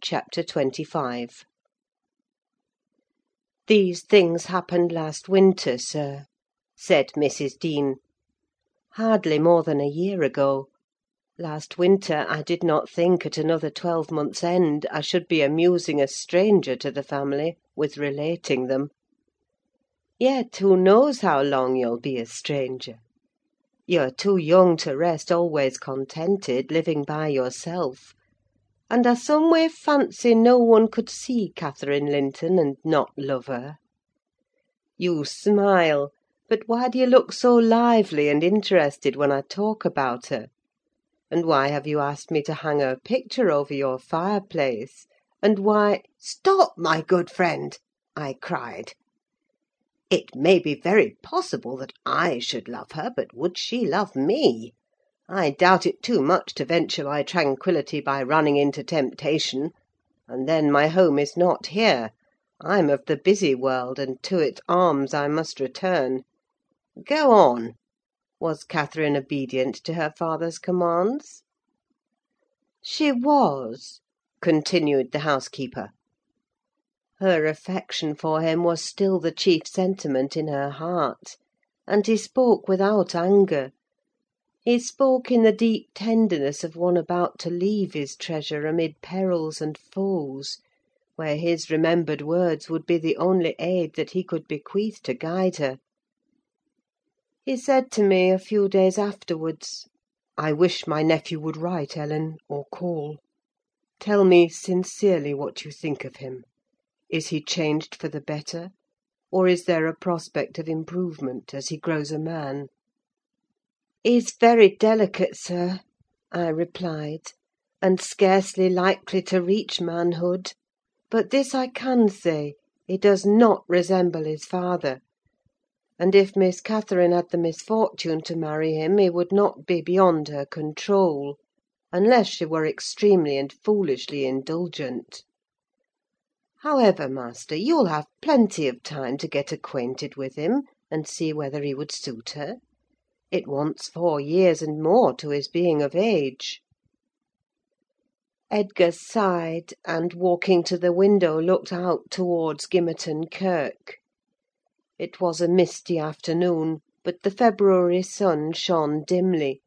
CHAPTER XXV "These things happened last winter, sir," said Mrs. Dean. "Hardly more than a year ago. Last winter I did not think at another twelvemonth's end I should be amusing a stranger to the family with relating them. Yet who knows how long you'll be a stranger? You're too young to rest always contented, living by yourself; and I someway fancy no one could see Catherine Linton and not love her. You smile; but why do you look so lively and interested when I talk about her? And why have you asked me to hang her picture over your fireplace? and why—" "Stop, my good friend!" I cried. "It may be very possible that I should love her, but would she love me? I doubt it too much to venture my tranquillity by running into temptation: and then my home is not here. I'm of the busy world, and to its arms I must return. Go on. Was Catherine obedient to her father's commands?" "She was," continued the housekeeper. Her affection for him was still the chief sentiment in her heart; and he spoke without anger. He spoke in the deep tenderness of one about to leave his treasure amid perils and foes, where his remembered words would be the only aid that he could bequeath to guide her. He said to me, a few days afterwards, "I wish my nephew would write, Ellen, or call. Tell me sincerely what you think of him. Is he changed for the better? or is there a prospect of improvement as he grows a man?" "He's very delicate, sir," I replied, "and scarcely likely to reach manhood. But this I can say, he does not resemble his father; and if Miss Catherine had the misfortune to marry him, he would not be beyond her control, unless she were extremely and foolishly indulgent. However, master, you'll have plenty of time to get acquainted with him, and see whether he would suit her. It wants four years and more to his being of age." Edgar sighed, and, walking to the window, looked out towards Gimmerton Kirk. It was a misty afternoon, but the February sun shone dimly,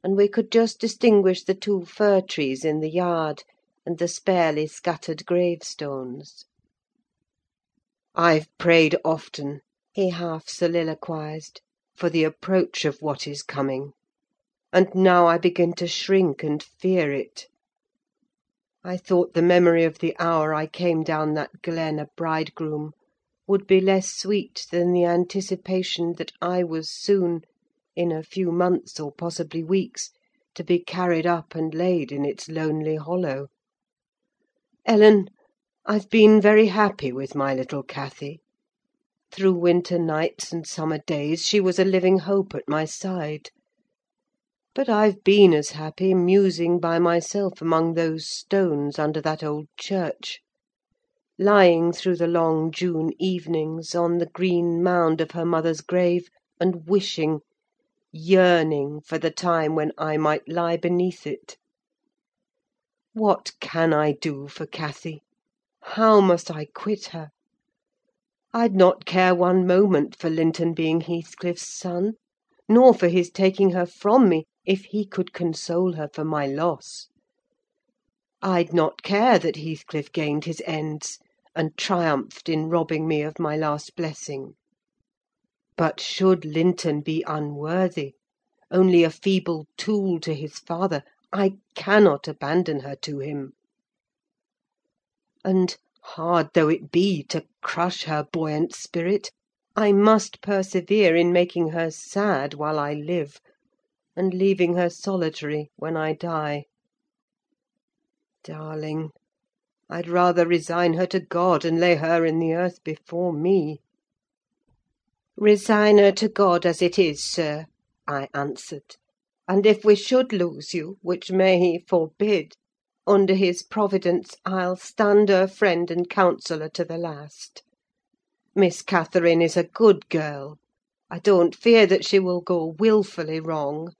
and we could just distinguish the two fir trees in the yard, and the sparely scattered gravestones. "I've prayed often," he half soliloquised, "for the approach of what is coming; and now I begin to shrink and fear it. I thought the memory of the hour I came down that glen a bridegroom would be less sweet than the anticipation that I was soon, in a few months, or possibly weeks, to be carried up and laid in its lonely hollow. Ellen, I've been very happy with my little Cathy. Through winter nights and summer days she was a living hope at my side. But I've been as happy musing by myself among those stones under that old church; lying through the long June evenings on the green mound of her mother's grave, and wishing, yearning for the time when I might lie beneath it. What can I do for Cathy? How must I quit her? I'd not care one moment for Linton being Heathcliff's son, nor for his taking her from me, if he could console her for my loss. I'd not care that Heathcliff gained his ends, and triumphed in robbing me of my last blessing. But should Linton be unworthy, only a feeble tool to his father, I cannot abandon her to him. And, hard though it be to crush her buoyant spirit, I must persevere in making her sad while I live, and leaving her solitary when I die. Darling! I'd rather resign her to God, and lay her in the earth before me. "Resign her to God as it is, sir," I answered; "and if we should lose you, which may He forbid, under His providence I'll stand her friend and counsellor to the last. Miss Catherine is a good girl: I don't fear that she will go wilfully wrong;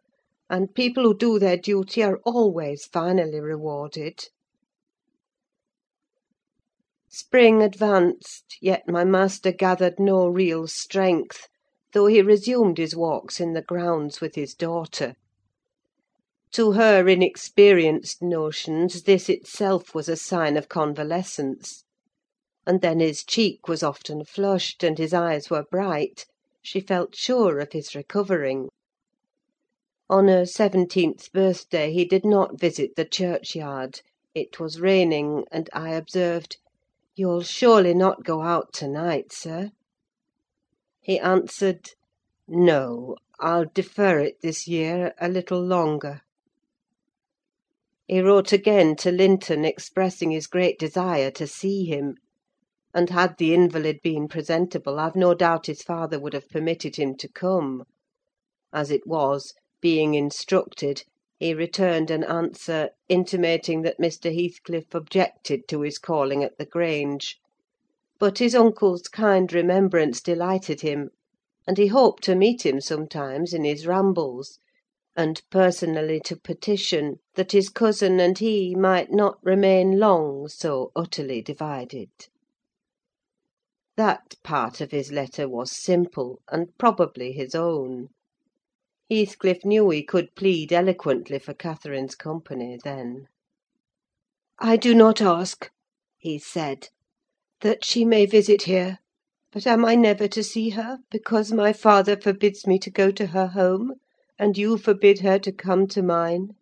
and people who do their duty are always finally rewarded." Spring advanced, yet my master gathered no real strength, though he resumed his walks in the grounds with his daughter. To her inexperienced notions this itself was a sign of convalescence; and then his cheek was often flushed, and his eyes were bright: she felt sure of his recovering. On her seventeenth birthday he did not visit the churchyard: it was raining, and I observed—"You'll surely not go out to night, sir?" He answered, "No, I'll defer it this year a little longer." He wrote again to Linton, expressing his great desire to see him; and had the invalid been presentable, I've no doubt his father would have permitted him to come. As it was, being instructed, he returned an answer, intimating that Mr. Heathcliff objected to his calling at the Grange; but his uncle's kind remembrance delighted him, and he hoped to meet him sometimes in his rambles, and personally to petition that his cousin and he might not remain long so utterly divided. That part of his letter was simple, and probably his own. Heathcliff knew he could plead eloquently for Catherine's company then. "I do not ask," he said, "that she may visit here; but am I never to see her, because my father forbids me to go to her home, and you forbid her to come to mine?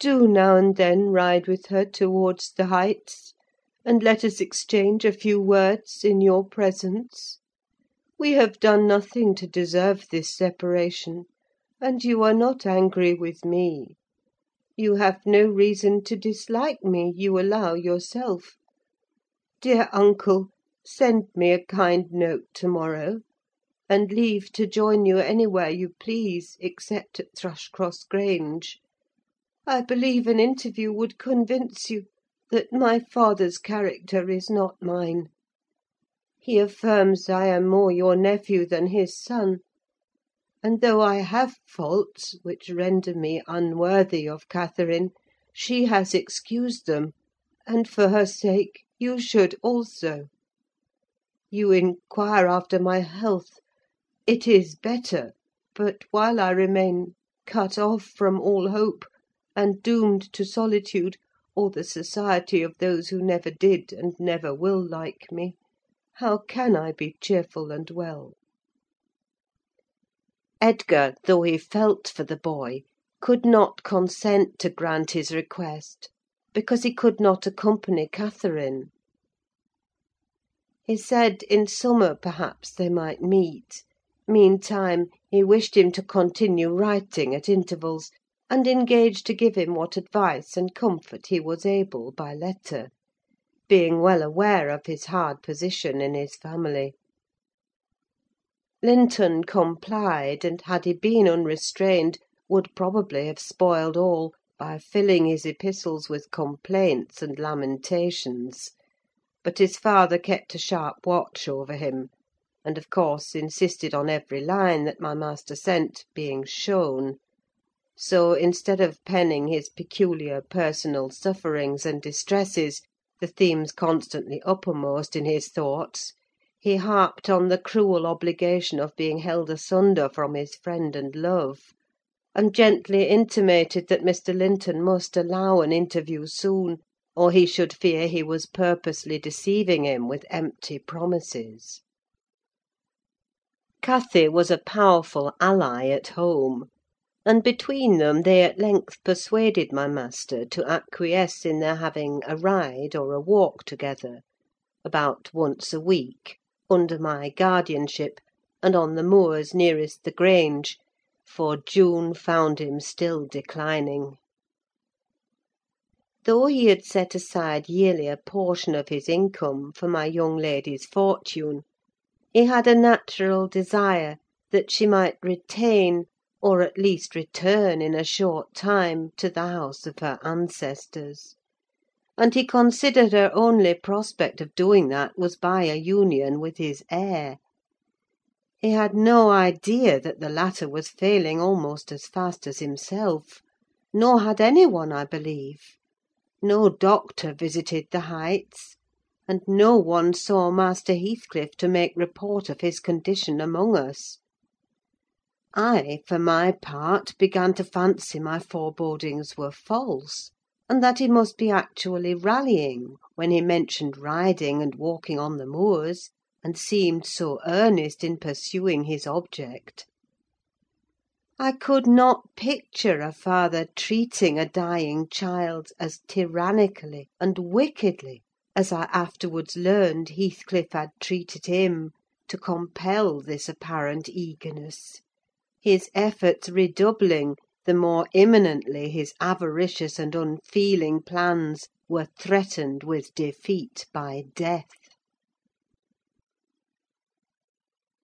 Do now and then ride with her towards the Heights, and let us exchange a few words in your presence. We have done nothing to deserve this separation, and you are not angry with me. You have no reason to dislike me, you allow yourself. Dear uncle, send me a kind note to–morrow, and leave to join you anywhere you please, except at Thrushcross Grange. I believe an interview would convince you that my father's character is not mine. He affirms I am more your nephew than his son; and though I have faults which render me unworthy of Catherine, she has excused them, and for her sake you should also. You inquire after my health: it is better; but while I remain cut off from all hope, and doomed to solitude, or the society of those who never did and never will like me, how can I be cheerful and well? Edgar, though he felt for the boy, could not consent to grant his request, because he could not accompany Catherine. He said in summer, perhaps, they might meet; meantime, he wished him to continue writing at intervals, and engaged to give him what advice and comfort he was able by letter; being well aware of his hard position in his family. Linton complied, and had he been unrestrained, would probably have spoiled all by filling his epistles with complaints and lamentations; but his father kept a sharp watch over him, and of course insisted on every line that my master sent being shown; so, instead of penning his peculiar personal sufferings and distresses, the themes constantly uppermost in his thoughts, he harped on the cruel obligation of being held asunder from his friend and love; and gently intimated that Mr. Linton must allow an interview soon, or he should fear he was purposely deceiving him with empty promises. Cathy was a powerful ally at home; and between them they at length persuaded my master to acquiesce in their having a ride or a walk together, about once a week, under my guardianship, and on the moors nearest the Grange, for June found him still declining. Though he had set aside yearly a portion of his income for my young lady's fortune, he had a natural desire that she might retain, or at least return in a short time, to the house of her ancestors; and he considered her only prospect of doing that was by a union with his heir. He had no idea that the latter was failing almost as fast as himself; nor had any one, I believe. No doctor visited the Heights; and no one saw Master Heathcliff to make report of his condition among us. I, for my part, began to fancy my forebodings were false, and that he must be actually rallying when he mentioned riding and walking on the moors, and seemed so earnest in pursuing his object. I could not picture a father treating a dying child as tyrannically and wickedly as I afterwards learned Heathcliff had treated him, to compel this apparent eagerness; his efforts redoubling, the more imminently his avaricious and unfeeling plans were threatened with defeat by death.